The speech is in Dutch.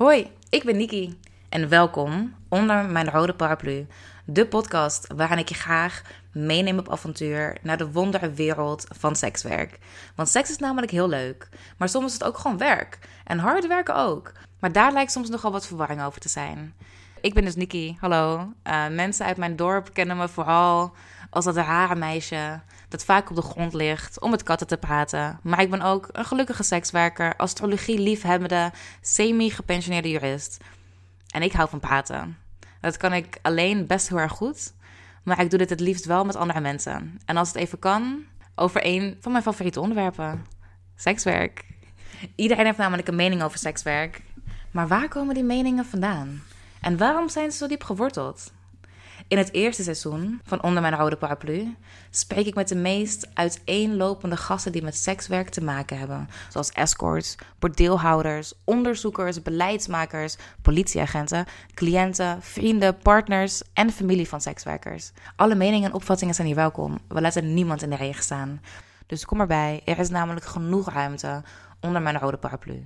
Hoi, ik ben Niki en welkom onder mijn rode paraplu. De podcast waarin ik je graag meeneem op avontuur naar de wondere wereld van sekswerk. Want seks is namelijk heel leuk, maar soms is het ook gewoon werk. En hard werken ook. Maar daar lijkt soms nogal wat verwarring over te zijn. Ik ben dus Niki, hallo. Uh, mensen uit mijn dorp kennen me vooral als dat rare meisje dat vaak op de grond ligt om met katten te praten. Maar ik ben ook een gelukkige sekswerker, astrologie liefhebbende, semi-gepensioneerde jurist. En ik hou van praten. Dat kan ik alleen best heel erg goed, maar ik doe dit het liefst wel met andere mensen. En als het even kan, over een van mijn favoriete onderwerpen: sekswerk. Iedereen heeft namelijk een mening over sekswerk. Maar waar komen die meningen vandaan? En waarom zijn ze zo diep geworteld? In het eerste seizoen van Onder mijn rode paraplu spreek ik met de meest uiteenlopende gasten die met sekswerk te maken hebben. Zoals escorts, bordeelhouders, onderzoekers, beleidsmakers, politieagenten, cliënten, vrienden, partners en familie van sekswerkers. Alle meningen en opvattingen zijn hier welkom. We laten niemand in de regen staan. Dus kom erbij, er is namelijk genoeg ruimte onder mijn rode paraplu.